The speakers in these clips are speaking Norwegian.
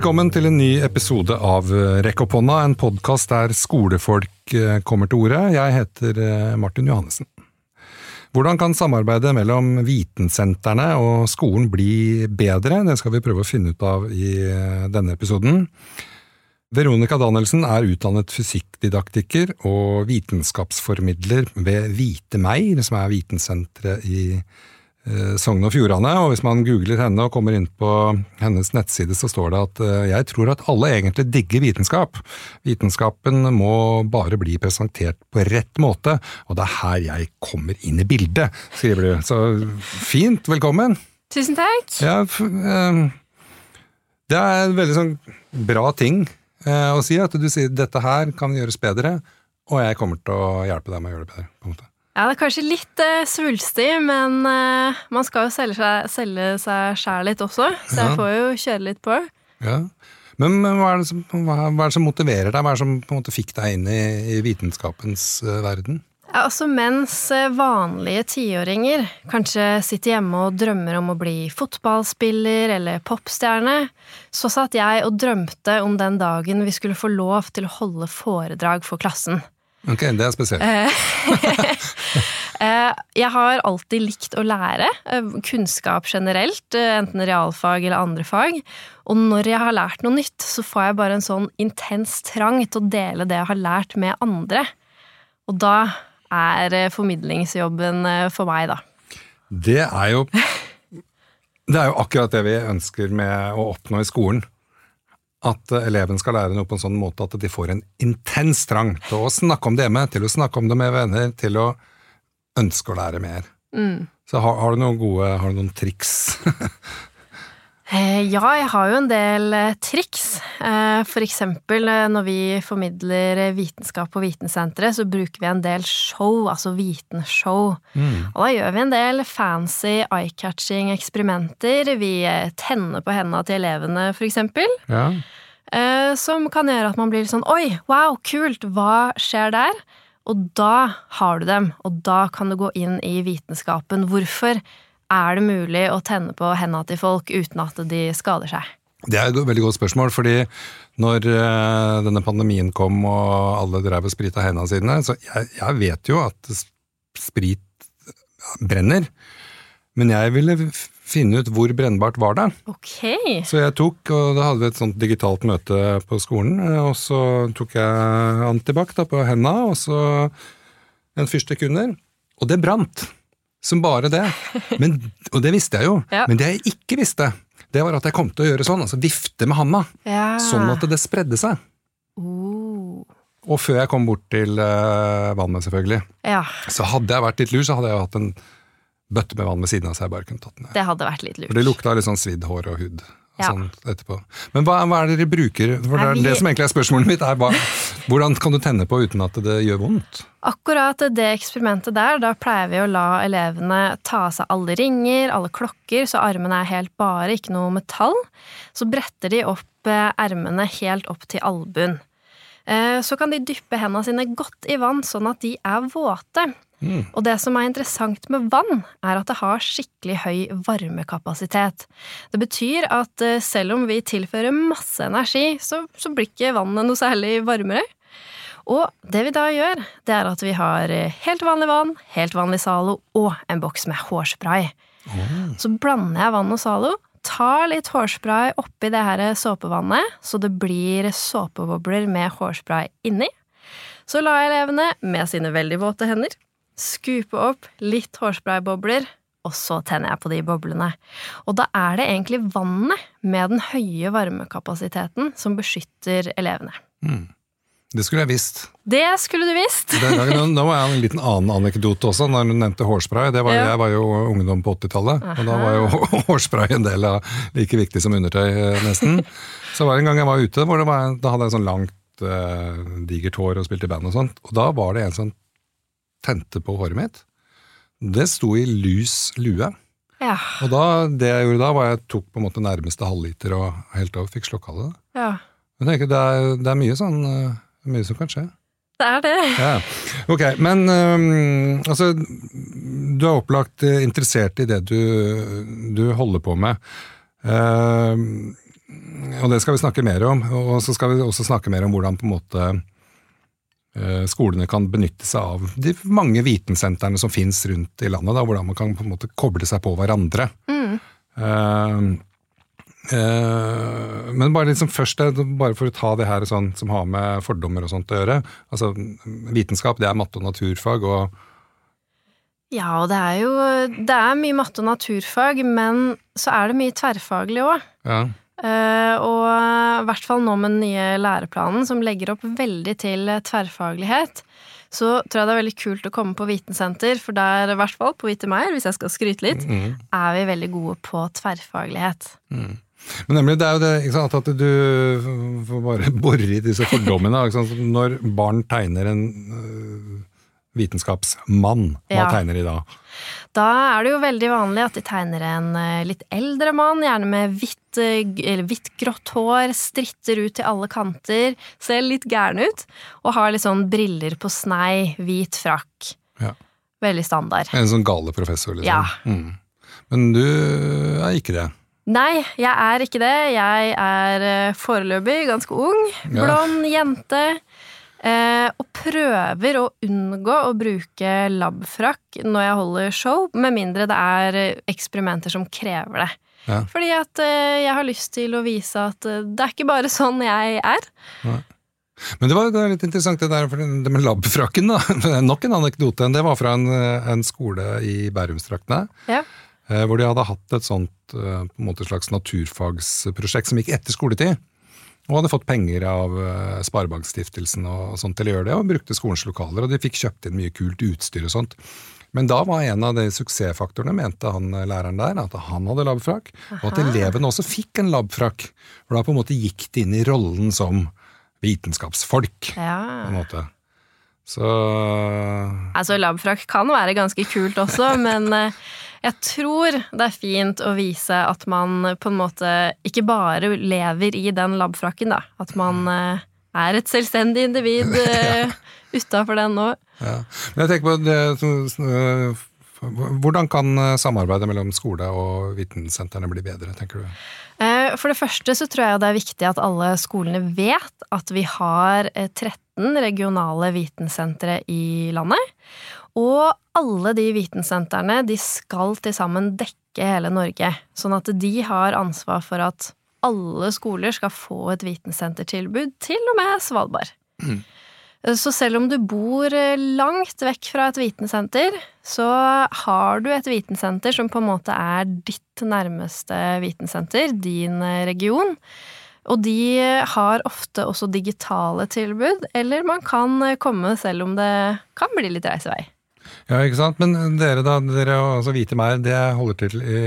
Velkommen til en ny episode av Rekk opp hånda, en podkast der skolefolk eh, kommer til orde. Jeg heter eh, Martin Johannessen. Hvordan kan samarbeidet mellom vitensentrene og skolen bli bedre? Det skal vi prøve å finne ut av i eh, denne episoden. Veronica Danielsen er utdannet fysikkdidaktiker og vitenskapsformidler ved Vite meg, som er vitensenteret i Eh, Sogn og Fjordane, og hvis man googler henne og kommer inn på hennes nettside, så står det at eh, jeg tror at alle egentlig digger vitenskap. Vitenskapen må bare bli presentert på rett måte, og det er her jeg kommer inn i bildet, skriver du. Så fint, velkommen! Tusen takk! Ja, eh, det er en veldig sånn bra ting å si, at du sier dette her kan gjøres bedre, og jeg kommer til å hjelpe deg med å gjøre det bedre. på en måte. Ja, det er kanskje litt eh, svulstig, men eh, man skal jo selge seg, selge seg sjæl litt også, så jeg får jo kjøre litt på. Ja. Men, men hva, er som, hva, hva, er det som, motiverer deg? Hva er det som på en måte fikk deg inn i, i vitenskapens uh, verden? Ja, altså Mens vanlige tiåringer kanskje sitter hjemme og drømmer om å bli fotballspiller eller popstjerne, så satt jeg og drømte om den dagen vi skulle få lov til å holde foredrag for klassen. Ok, det er spesielt. Eh, jeg har alltid likt å lære. Eh, kunnskap generelt, eh, enten realfag eller andre fag. Og når jeg har lært noe nytt, så får jeg bare en sånn intens trang til å dele det jeg har lært med andre. Og da er formidlingsjobben for meg, da. Det er jo Det er jo akkurat det vi ønsker med å oppnå i skolen at eleven skal lære noe på en sånn måte at de får en intens trang til å snakke om det hjemme, til å snakke om det med venner, til å ønske å lære mer. Mm. Så har, har, du noen gode Har du noen triks? Eh, ja, jeg har jo en del eh, triks. Eh, for eksempel når vi formidler vitenskap på Vitensenteret, så bruker vi en del show, altså vitenshow. Mm. Og da gjør vi en del fancy eye-catching eksperimenter. Vi tenner på hendene til elevene, for eksempel. Ja. Som kan gjøre at man blir sånn Oi, wow, kult! Hva skjer der? Og da har du dem, og da kan du gå inn i vitenskapen. Hvorfor er det mulig å tenne på hendene til folk uten at de skader seg? Det er et veldig godt spørsmål, fordi når eh, denne pandemien kom og alle drev og sprita hendene sine, så jeg, jeg vet jo at sprit brenner. Men jeg ville finne ut hvor brennbart var det. Okay. Så jeg tok, og da hadde vi et sånt digitalt møte på skolen, eh, og så tok jeg antibac på hendene, og så en fyrstikk under, og det brant. Som bare det. Men, og det visste jeg jo. Ja. Men det jeg ikke visste, det var at jeg kom til å gjøre sånn, altså vifte med handa. Ja. Sånn at det spredde seg. Uh. Og før jeg kom bort til uh, vannet, selvfølgelig. Ja. Så hadde jeg vært litt lur, så hadde jeg hatt en bøtte med vann ved siden av, så jeg bare kunne tatt ned. Det hadde vært litt lurt. For det lukta litt sånn svidd hår og hud ja. sånn etterpå. Men hva, hva, er det dere bruker? For det, det, som egentlig er spørsmålet mitt, er hva, hvordan kan du tenne på uten at det gjør vondt? Akkurat det eksperimentet der, da pleier vi å la elevene ta av seg alle ringer, alle klokker, så armene er helt bare, ikke noe metall. Så bretter de opp eh, ermene helt opp til albuen. Eh, så kan de dyppe hendene sine godt i vann, sånn at de er våte. Mm. Og det som er interessant med vann, er at det har skikkelig høy varmekapasitet. Det betyr at eh, selv om vi tilfører masse energi, så, så blir ikke vannet noe særlig varmere. Og det vi da gjør, det er at vi har eh, helt vanlig vann, helt vanlig Zalo og en boks med hårspray. Mm. Så blander jeg vann og Zalo, tar litt hårspray oppi det her såpevannet, så det blir såpebobler med hårspray inni. Så lar jeg elevene, med sine veldig våte hender, Skupe opp litt hårspraybobler, og så tenner jeg på de boblene. Og da er det egentlig vannet med den høye varmekapasiteten som beskytter elevene. Mm. Det skulle jeg visst. Det skulle du visst! Nå må jeg ha en liten annen anekdote også, når du nevnte hårspray. Var, ja. Jeg var jo ungdom på 80-tallet, og da var jo hårspray en del av like viktig som undertøy, eh, nesten. Så var det en gang jeg var ute, hvor var, da hadde jeg sånn langt, uh, digert hår og spilte i band og sånt, og da var det en sånn tente på håret mitt, det sto i lys lue. Ja. Og da, det jeg gjorde da, var jeg tok på en måte nærmeste halvliter og helt over fikk slokka det. Ja. Men tenker, det er, det er mye sånn eh, mye som kan skje. Det er det. Ja. Ok, men um, altså Du er opplagt interessert i det du, du holder på med. Uh, og det skal vi snakke mer om. Og så skal vi også snakke mer om hvordan på en måte eh, skolene kan benytte seg av de mange vitensentrene som finnes rundt i landet. Da, hvordan man kan på en måte koble seg på hverandre. Mm. Uh, uh, men bare liksom først, bare for å ta det her sånn, som har med fordommer og sånt å gjøre. altså Vitenskap det er matte og naturfag. og ja, og det er jo det er mye matte og naturfag, men så er det mye tverrfaglig òg. Ja. Uh, og i hvert fall nå med den nye læreplanen, som legger opp veldig til tverrfaglighet, så tror jeg det er veldig kult å komme på vitensenter, for der, i hvert fall på Vitemeyer, hvis jeg skal skryte litt, Mm. er vi veldig gode på tverrfaglighet. Mm. Men nemlig, det er jo det ikke sant, at du får bare bore i disse fordommene. Ikke sant? Når barn tegner en øh, vitenskapsmann, hva Ja. tegner de da? Da er det jo veldig vanlig at de tegner en eh, litt eldre mann, gjerne med hvitt, eh, g- eller hvitt-grått hår, stritter ut til alle kanter, ser litt gæren ut, og har litt sånn briller på snei, hvit frakk. Ja. Veldig standard. En sånn gale professor, liksom. Ja. Mm. Men du er ikke det. Nei, jeg er ikke det. Jeg er eh, foreløpig ganske ung, Ja. blond jente. Eh, og prøver å unngå å bruke labfrakk når jeg holder show, med mindre det er eksperimenter som krever det. Ja. Fordi at eh, jeg har lyst til å vise at eh, det er ikke bare sånn jeg er. Men det var det litt interessant det der, det med labfrakken, da. Nok en anekdote. Det var fra en, en skole i Bærumstraktene. Ja. Hvor de hadde hatt et sånt på en måte slags naturfagsprosjekt som gikk etter skoletid. Og hadde fått penger av eh, Sparebankstiftelsen og sånt til å gjøre det, og brukte skolens lokaler. Og de fikk kjøpt inn mye kult utstyr og sånt. Men da var en av de suksessfaktorene, mente han eh, læreren der, at han hadde labfrakk, og at elevene også fikk en labfrakk. For da på en måte gikk de inn i rollen som vitenskapsfolk, på en måte. Så Altså, labfrakk kan være ganske kult også, men eh, jeg tror det er fint å vise at man på en måte ikke bare lever i den labfrakken, da. At man eh, er et selvstendig individ ja. utafor den nå. Ja. Men jeg tenker på det, øh, Hvordan kan samarbeidet mellom skole og vitensentrene bli bedre, tenker du? Eh, For det første så tror jeg det er viktig at alle skolene vet at vi har eh, 13 regionale vitensentre i landet. Og alle de vitensentrene de skal til sammen dekke hele Norge. Sånn at de har ansvar for at alle skoler skal få et vitensentertilbud, til og med Svalbard. Mm. Så selv om du bor eh, langt vekk fra et vitensenter, så har du et vitensenter som på en måte er ditt nærmeste vitensenter, din eh, region. Og de har ofte også digitale tilbud, eller man kan eh, komme selv om det kan bli litt reisevei. Ja, ikke sant? Men dere da, dere altså Hvite Mær, det holder til i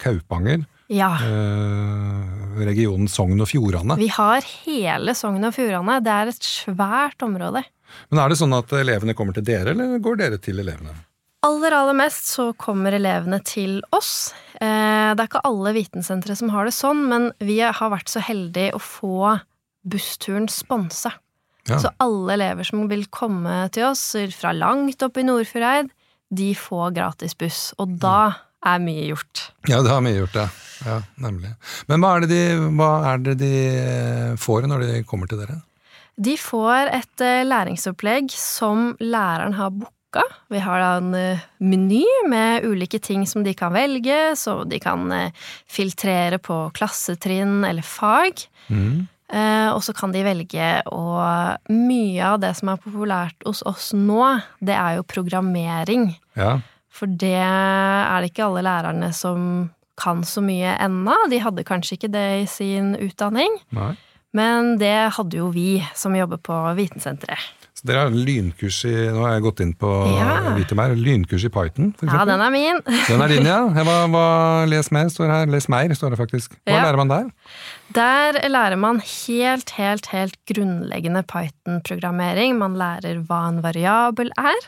Kaupanger. Ja. Eh, regionen Sogn og Fjordane. Vi har hele Sogn og Fjordane. Det er et svært område. Men er det sånn at elevene kommer til dere, eller går dere til elevene? Aller, aller mest så kommer elevene til oss. Eh, Det er ikke alle vitensentre som har det sånn, men vi har vært så heldige å få bussturen sponsa. Ja. Så alle elever som vil komme til oss fra langt opp i Nordfjordeid, de får gratis buss. Og da er mye gjort. Ja, det har mye gjort, ja. Ja, nemlig. Men hva er det de, hva er det de øh, får når de kommer til dere? De får et eh, læringsopplegg som læreren har booka. Vi har da en eh, meny med ulike ting som de kan velge, så de kan eh, filtrere på klassetrinn eller fag. Mm. Eh, og så kan de velge, og mye av det som er populært hos oss nå, det er jo programmering. Ja. For det er det ikke alle lærerne som kan så mye ennå. De hadde kanskje ikke det i sin utdanning, Nei. men det hadde jo vi som jobber på vitensenteret. Dere har lynkurs i Nå har jeg gått inn på Ja. mer. Lynkurs i Python, for Ja, den er min. Den er din, ja. Hva, hva, les mer står her. Les mer, står det faktisk. Hva Ja. lærer man der? Der lærer man helt, helt, helt grunnleggende Python-programmering. Man lærer hva en variabel er.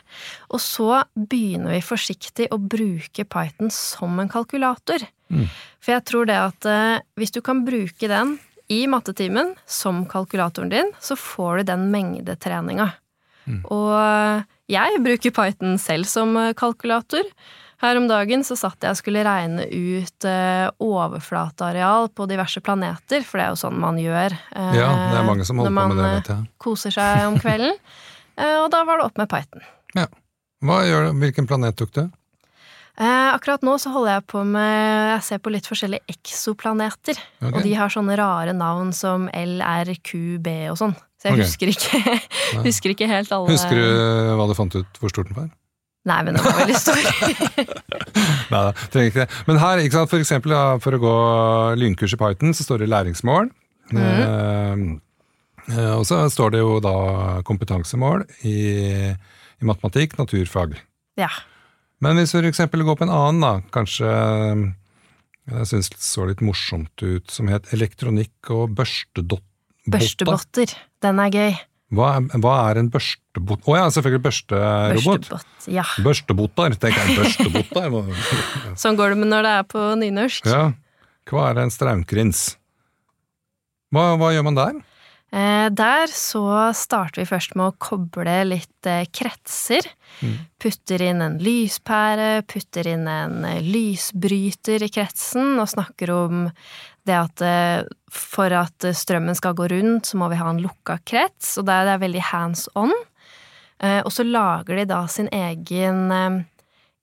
Og så begynner vi forsiktig å bruke Python som en kalkulator. Mm. For jeg tror det at eh, hvis du kan bruke den i mattetimen som kalkulatoren din, så får du den mengdetreninga. Mm. Og jeg bruker Python selv som eh, kalkulator. Her om dagen så satt jeg og skulle regne ut eh, overflateareal på diverse planeter, for det er jo sånn man gjør eh, Ja, det er mange som holder når på med det, man, vet jeg. eh, koser seg om kvelden. Og da var det opp med Python. Ja. Hva gjør, du? hvilken planet tok du? Akkurat nå så holder jeg på med Jeg ser på litt forskjellige eksoplaneter. Okay. Og de har sånne rare navn som LRQB og sånn. Så jeg okay. husker, ikke, husker ikke helt alle Husker du hva du fant ut hvor stort den var? Nei, men den var veldig stor. Nei da, trenger ikke det. Men her, sant, for eksempel for å gå lynkurs i Python, så står det læringsmål. Mm. eh, og så står det jo da kompetansemål i, i matematikk, naturfag. ja. Men hvis du eksempel går på en annen, da, kanskje eh, jeg syns det så litt morsomt ut, som het elektronikk og børstedott. Børstebotter. Den er gøy. Hva, er- hva er en børstebot... Å ja, selvfølgelig børsterobot. Børstebott. Ja. Børstebotter, tenker jeg. Børstebotar. Sånn går det med når det er på nynorsk. Ja. Hva er en straumkrins? Hva, hva gjør man der? Eh, der så starter vi først med å koble litt kretser. kretser. Putter inn en lyspære, putter inn en eh, lysbryter i kretsen, og snakker om det at eh, for at eh, strømmen skal gå rundt, så må vi ha en lukka krets, og det er, det er veldig hands on. Eh, og så lager de da sin egen eh,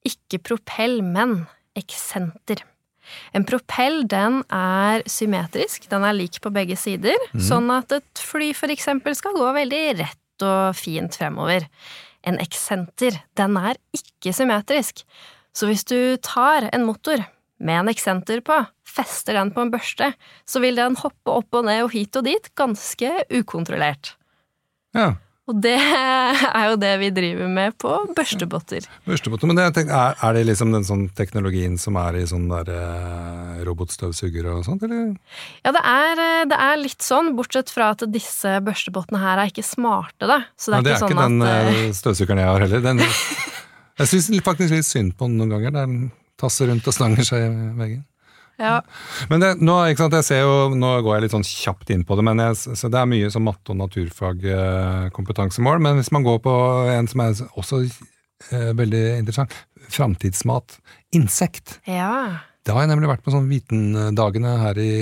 ikke propell, men eksenter. En propell den er symmetrisk, den er lik på begge sider, sånn at et fly eksempel skal gå veldig rett og fint fremover. En eksenter, den er ikke symmetrisk, så hvis du tar en motor med en eksenter på, fester den på en børste, så vil den hoppe opp og ned og hit og dit ganske ukontrollert. Ja, Og det er jo det vi driver med på børstebotter. børstebotter. Men jeg tenker, er, er det liksom den sånn teknologien som er i sånn der eh, robotstøvsuger og sånt, eller? Ja, det er, eh, det er litt sånn, bortsett fra at disse børstebottene her er ikke smarte, da. Så det Ja, er, det er ikke ikke sånn den at eh, eh, støvsugeren jeg har heller. Den, jeg syns faktisk litt synd på den noen ganger. Der den tasser rundt og snanger seg i veggen. Ja, Men det, nå, sant, jo, nå går jeg litt sånn kjapt inn på det, men jeg, så det er mye som matte- og naturfagkompetansemål. Men hvis man går på en som er også eh, veldig interessant, framtidsmat, insekt. ja. Da har jeg nemlig vært på sånn Vitendagene her i,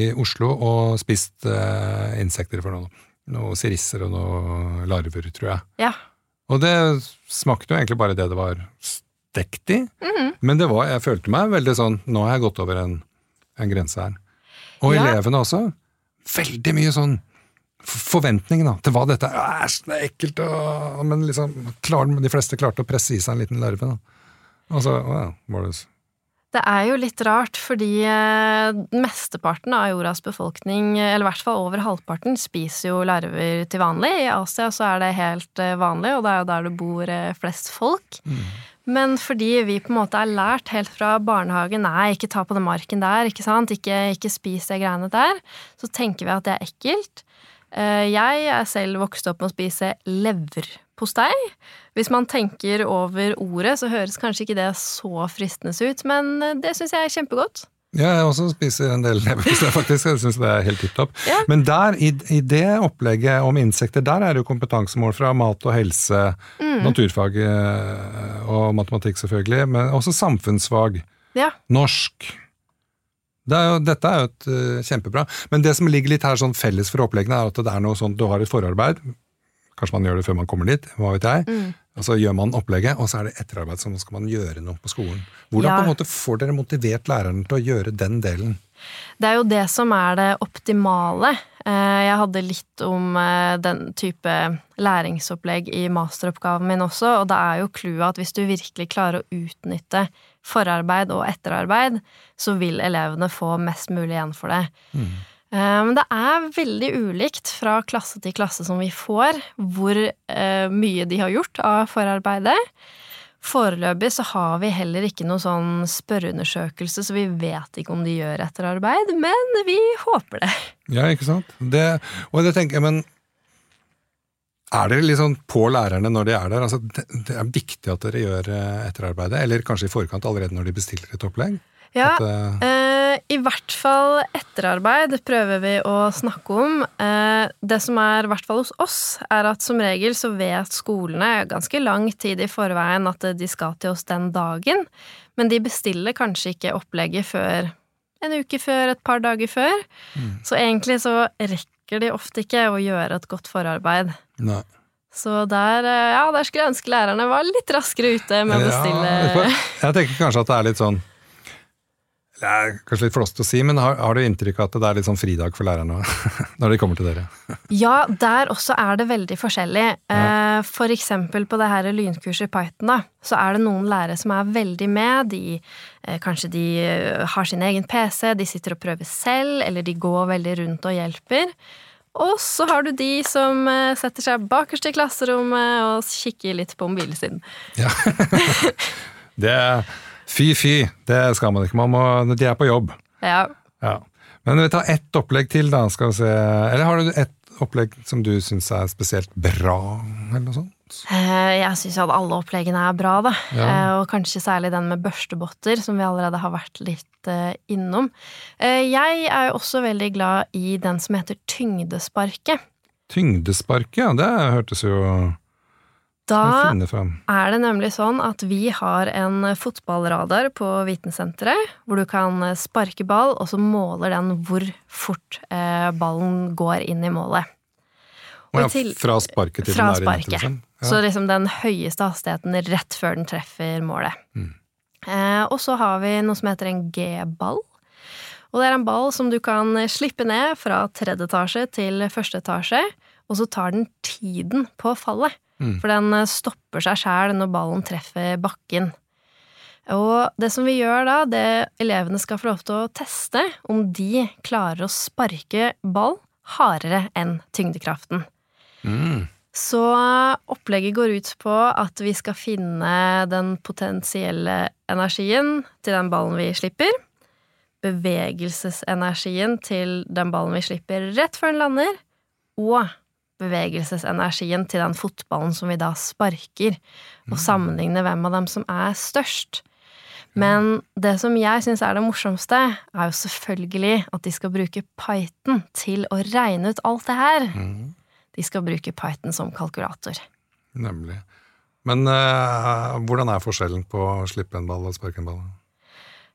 i Oslo og spist eh, insekter for noe. Noe sirisser og noe larver, tror jeg. Ja. Og det smakte jo egentlig bare det det var stekt mm -hmm. Men det var, jeg følte meg veldig sånn Nå har jeg gått over en, en grense her. Og Ja. elevene også. Veldig mye sånn forventning da, til hva dette er. Æsj, det er ekkelt, og, men liksom, klar, de fleste klarte å presse i seg en liten larve. Da. Og så ja, var det Det er jo litt rart, fordi eh, mesteparten av jordas befolkning, eller i hvert fall over halvparten, spiser jo larver til vanlig. I Asia så er det helt eh, vanlig, og det er jo der det bor eh, flest folk. Men fordi vi på en måte er lært helt fra barnehagen nei, ikke ta på den marken der, ikke sant, ikke, ikke spis de greiene der, så tenker vi at det er ekkelt. Eh, Jeg er selv vokst opp med å spise leverpostei. Hvis man tenker over ordet, så høres kanskje ikke det så fristende ut, men eh, det syns jeg er kjempegodt. Ja, jeg også spiser en del leverpostei, faktisk. Jeg syns det er helt tipp topp. Ja. Men der, i, i det opplegget om insekter, der er det jo kompetansemål fra mat og helse, naturfag eh, og matematikk selvfølgelig, men også samfunnsfag. Ja. Norsk. Det er jo, dette er jo et uh, kjempebra. Men det som ligger litt her sånn felles for oppleggene, er at det er noe sånn du har et forarbeid. Kanskje man gjør det før man kommer dit, hva vet jeg. Og så gjør man opplegget, og så er det etterarbeid, så skal man gjøre noe på skolen. Hvordan Ja. på en måte får dere motivert lærerne til å gjøre den delen? Det er jo det som er det optimale. Eh, Jeg hadde litt om eh, den type læringsopplegg i masteroppgaven min også, og da er jo clouet at hvis du virkelig klarer å utnytte forarbeid og etterarbeid, så vil elevene få mest mulig igjen for det. Eh, Men det er veldig ulikt fra klasse til klasse som vi får, hvor eh, mye de har gjort av forarbeidet. Foreløpig så har vi heller ikke noen sånn spørreundersøkelse, så vi vet ikke om de gjør etterarbeid, men vi håper det. Ja, ikke sant? Det, og det tenker jeg, men Er dere sånn på lærerne når de er der? Altså, det, er viktig at dere gjør eh, etterarbeidet, eller kanskje i forkant allerede når de bestiller et opplegg? Ja, At, eh, eh, i hvert fall etterarbeid prøver vi å snakke om. Eh, det som er, i hvert fall hos oss, er at som regel så vet skolene ganske lang tid i forveien at de skal til oss den dagen, men de bestiller kanskje ikke opplegget før en uke før, et par dager før. Så egentlig så rekker de ofte ikke å gjøre et godt forarbeid. nei. Så der, eh, ja, der skulle jeg ønske lærerne var litt raskere ute med å bestille Ja, jeg tenker kanskje at det er litt sånn Det er kanskje litt flåst å si, men har, har du inntrykk av at det er litt sånn fridag for lærerne når de kommer til dere? Ja, der også er det veldig forskjellig. Ja. For eksempel på det her lynkurset i Python, da, så er det noen lærere som er veldig med. De, eh, kanskje de eh, har sin egen PC, de sitter og prøver selv, eller de går veldig rundt og hjelper. Og så har du de som eh, setter seg bakerst i klasserommet og kikker litt på mobilen sin. Ja. det Fy, fy. Det skal man ikke. Man må, de er på jobb. Ja. Ja. Men vi tar ett opplegg til, da. skal vi se. Eller har du ett opplegg som du syns er spesielt bra, eller noe sånt? Eh, Jeg syns at alle oppleggene er bra, da. Ja. Eh, Og kanskje særlig den med børstebotter, som vi allerede har vært litt eh, innom. Jeg er jo også veldig glad i den som heter tyngdesparket. Tyngdesparket, ja. Det hørtes jo Da er det nemlig sånn at vi har en fotballradar på Vitensenteret, hvor du kan sparke ball, og så måler den hvor fort eh, ballen går inn i målet. Og til- fra sparket til Fra den er i nettet, liksom. Ja. Så liksom den høyeste hastigheten rett før den treffer målet. Mm. Eh, og så har vi noe som heter en G-ball. Og det er en ball som du kan slippe ned fra tredje etasje til første etasje, og så tar den tiden på fallet. Mm. For den eh, stopper seg sjæl når ballen treffer bakken. Og det som vi gjør da, det elevene skal få lov til å teste om de klarer å sparke ball hardere enn tyngdekraften. Mm. Så opplegget går ut på at vi skal finne den potensielle energien til den ballen vi slipper. Bevegelsesenergien til den ballen vi slipper rett før den lander. Og bevegelsesenergien til den fotballen som vi da sparker. Og sammenligne hvem av dem som er størst. Men det som jeg syns er det morsomste, er jo selvfølgelig at de skal bruke Python til å regne ut alt det her. Mm. De skal bruke Python som kalkulator. Nemlig. Men eh, hvordan er forskjellen på å slippe en ball og sparke en ball?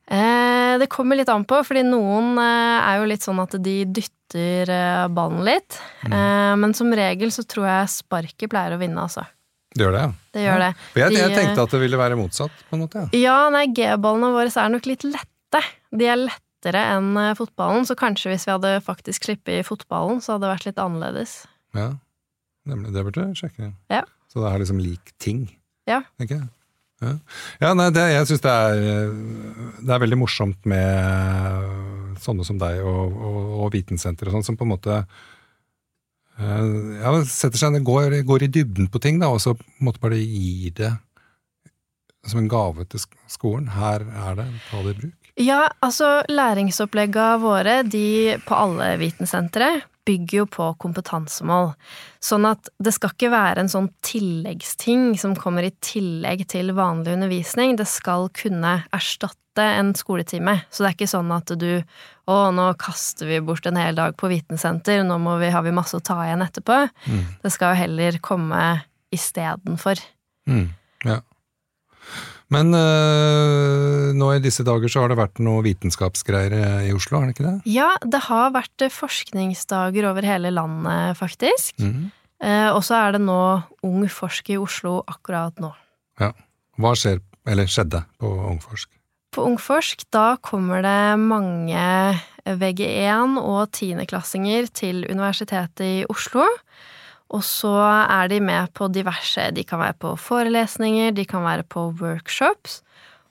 Eh, det kommer litt an på, fordi noen eh, er jo litt sånn at de dytter eh, ballen litt. Mm. men som regel så tror jeg sparket pleier å vinne, altså. Det gjør det, ja? Det gjør det. For jeg, jeg tenkte at det ville være motsatt, på en måte. ja. Ja, nei, G-ballene våre er nok litt lette. De er lettere enn fotballen, så kanskje hvis vi hadde faktisk sluppet i fotballen, så hadde det vært litt annerledes. Ja, nemlig. Det burde jeg sjekke. Ja. Så det er liksom lik ting, Ja. Ikke? Ja, nei, det, jeg syns det, er, det er veldig morsomt med sånne som deg og, og, og vitensenter og sånn, som på en måte eh, ja, setter seg går, går i dybden på ting, da, og så måte bare gir det som en gave til skolen. Her er det, ta det i bruk. Ja, altså læringsoppleggene våre, de på alle vitensentre, bygger jo på kompetansemål. Sånn at det skal ikke være en sånn tilleggsting som kommer i tillegg til vanlig undervisning. Det skal kunne erstatte en skoletime. Så det er ikke sånn at du å, nå kaster vi bort en hel dag på vitensenter, nå må vi, har vi masse å ta igjen etterpå. Mm. Det skal jo heller komme istedenfor. Mm, ja. Men øh, nå i disse dager så har det vært noe vitenskapsgreier eh, i Oslo, har det ikke det? Ja, det har vært eh, forskningsdager over hele landet, faktisk. Mm. Eh, og så er det nå Ung Forsk i Oslo akkurat nå. Ja. Hva skjer, eller skjedde, på Ungforsk? På Ungforsk da kommer det mange VG1- og tiendeklassinger til Universitetet i Oslo. Og så er de med på diverse De kan være på forelesninger, de kan være på workshops.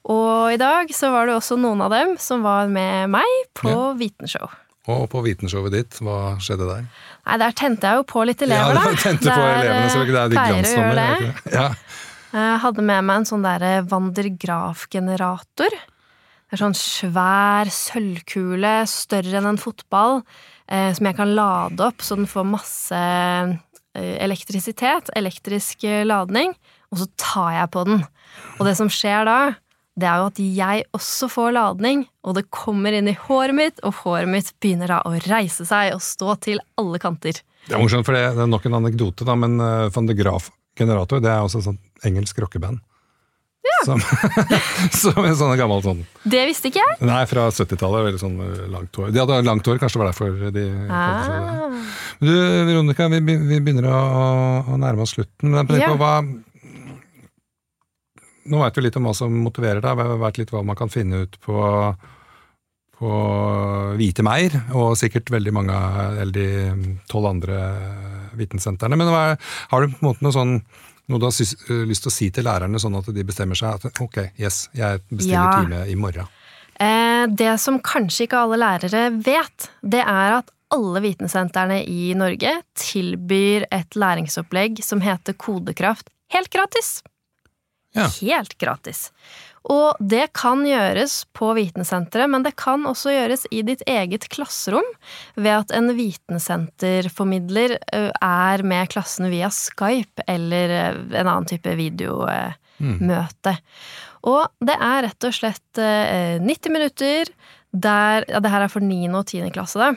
Og i dag så var det også noen av dem som var med meg på Ja. vitenshow. Og på vitenshowet ditt, hva skjedde der? Nei, der tente jeg jo på litt elever, ja, du tente på Der, elevene, så det er de å glansnummer. er? Ja. Jeg hadde med meg en sånn derre Vandergraf-generator. Det er sånn svær sølvkule, større enn en fotball, eh, som jeg kan lade opp så den får masse eh, elektrisitet, elektrisk eh, ladning, og så tar jeg på den. Og det som skjer da, det er jo at jeg også får ladning, og det kommer inn i håret mitt, og håret mitt begynner da å reise seg og stå til alle kanter. Det er morsomt, for det, er nok en anekdote, da, men uh, van de Graaf Generator det er også et sånt engelsk rockeband. Ja. Som, som en sånn gammel sånn Det visste ikke jeg. Nei, fra 70-tallet. Veldig sånn langt hår. De hadde langt hår, kanskje det var derfor de ah. Du, Veronica, vi, vi begynner å, å, nærme oss slutten. Men ja. på hva Nå veit vi litt om hva som motiverer deg, vi vet litt hva man kan finne ut på på Hvite Meir, og sikkert veldig mange eller de tolv andre vitensentrene. Men har du på en måte noe sånn noe du har eh, lyst til å si til lærerne, sånn at de bestemmer seg at ok, yes, jeg bestiller ja. time i morgen? Eh, det som kanskje ikke alle lærere vet, det er at alle vitensentrene i Norge tilbyr et læringsopplegg som heter Kodekraft helt gratis. Ja. Helt gratis. Og det kan gjøres på vitensenteret, men det kan også gjøres i ditt eget klasserom ved at en vitensenterformidler er med klassen via Skype eller en annen type videomøte. Mm. Og det er rett og slett 90 minutter der Ja, det her er for 9. og 10. klasse, da.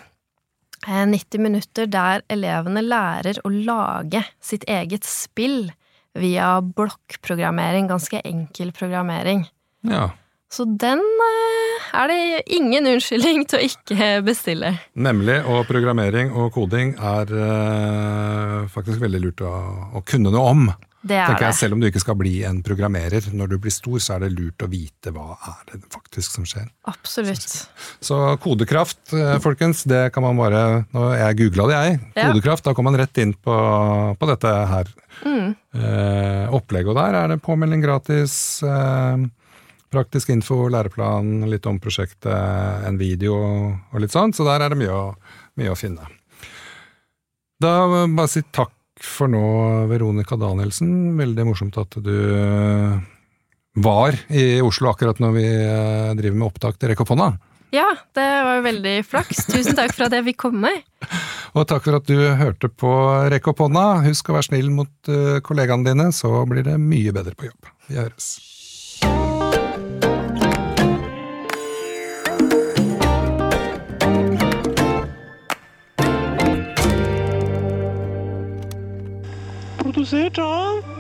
90 minutter der elevene lærer å lage sitt eget spill via blokkprogrammering, ganske enkel programmering. Ja. Så den eh, er det ingen unnskyldning til å ikke bestille. Nemlig. Og programmering og koding er uh, faktisk veldig lurt å, å, kunne noe om. Det er tenker jeg, Selv om du ikke skal bli en programmerer. Når du blir stor, så er det lurt å vite hva er det faktisk som skjer. Absolutt. Så kodekraft, eh, folkens, det kan man bare nå, Jeg googla det, jeg. Kodekraft, ja. da kom man rett inn på, på dette her. Mm. Eh, opplegget der er det påmelding gratis. Eh, Praktisk info, læreplan, litt om prosjektet, en video og litt sånn. Så der er det mye å, mye å finne. Da bare si takk for nå, Veronica Danielsen. Veldig morsomt at du var i Oslo akkurat når vi eh, driver med opptak til Rekk opp hånda. Ja, det var veldig flaks. Tusen takk for at jeg fikk komme. og takk for at du hørte på Rekk opp hånda. Husk å være snill mot eh, kollegaene dine, så blir det mye bedre på jobb. Vi høres. Produsert av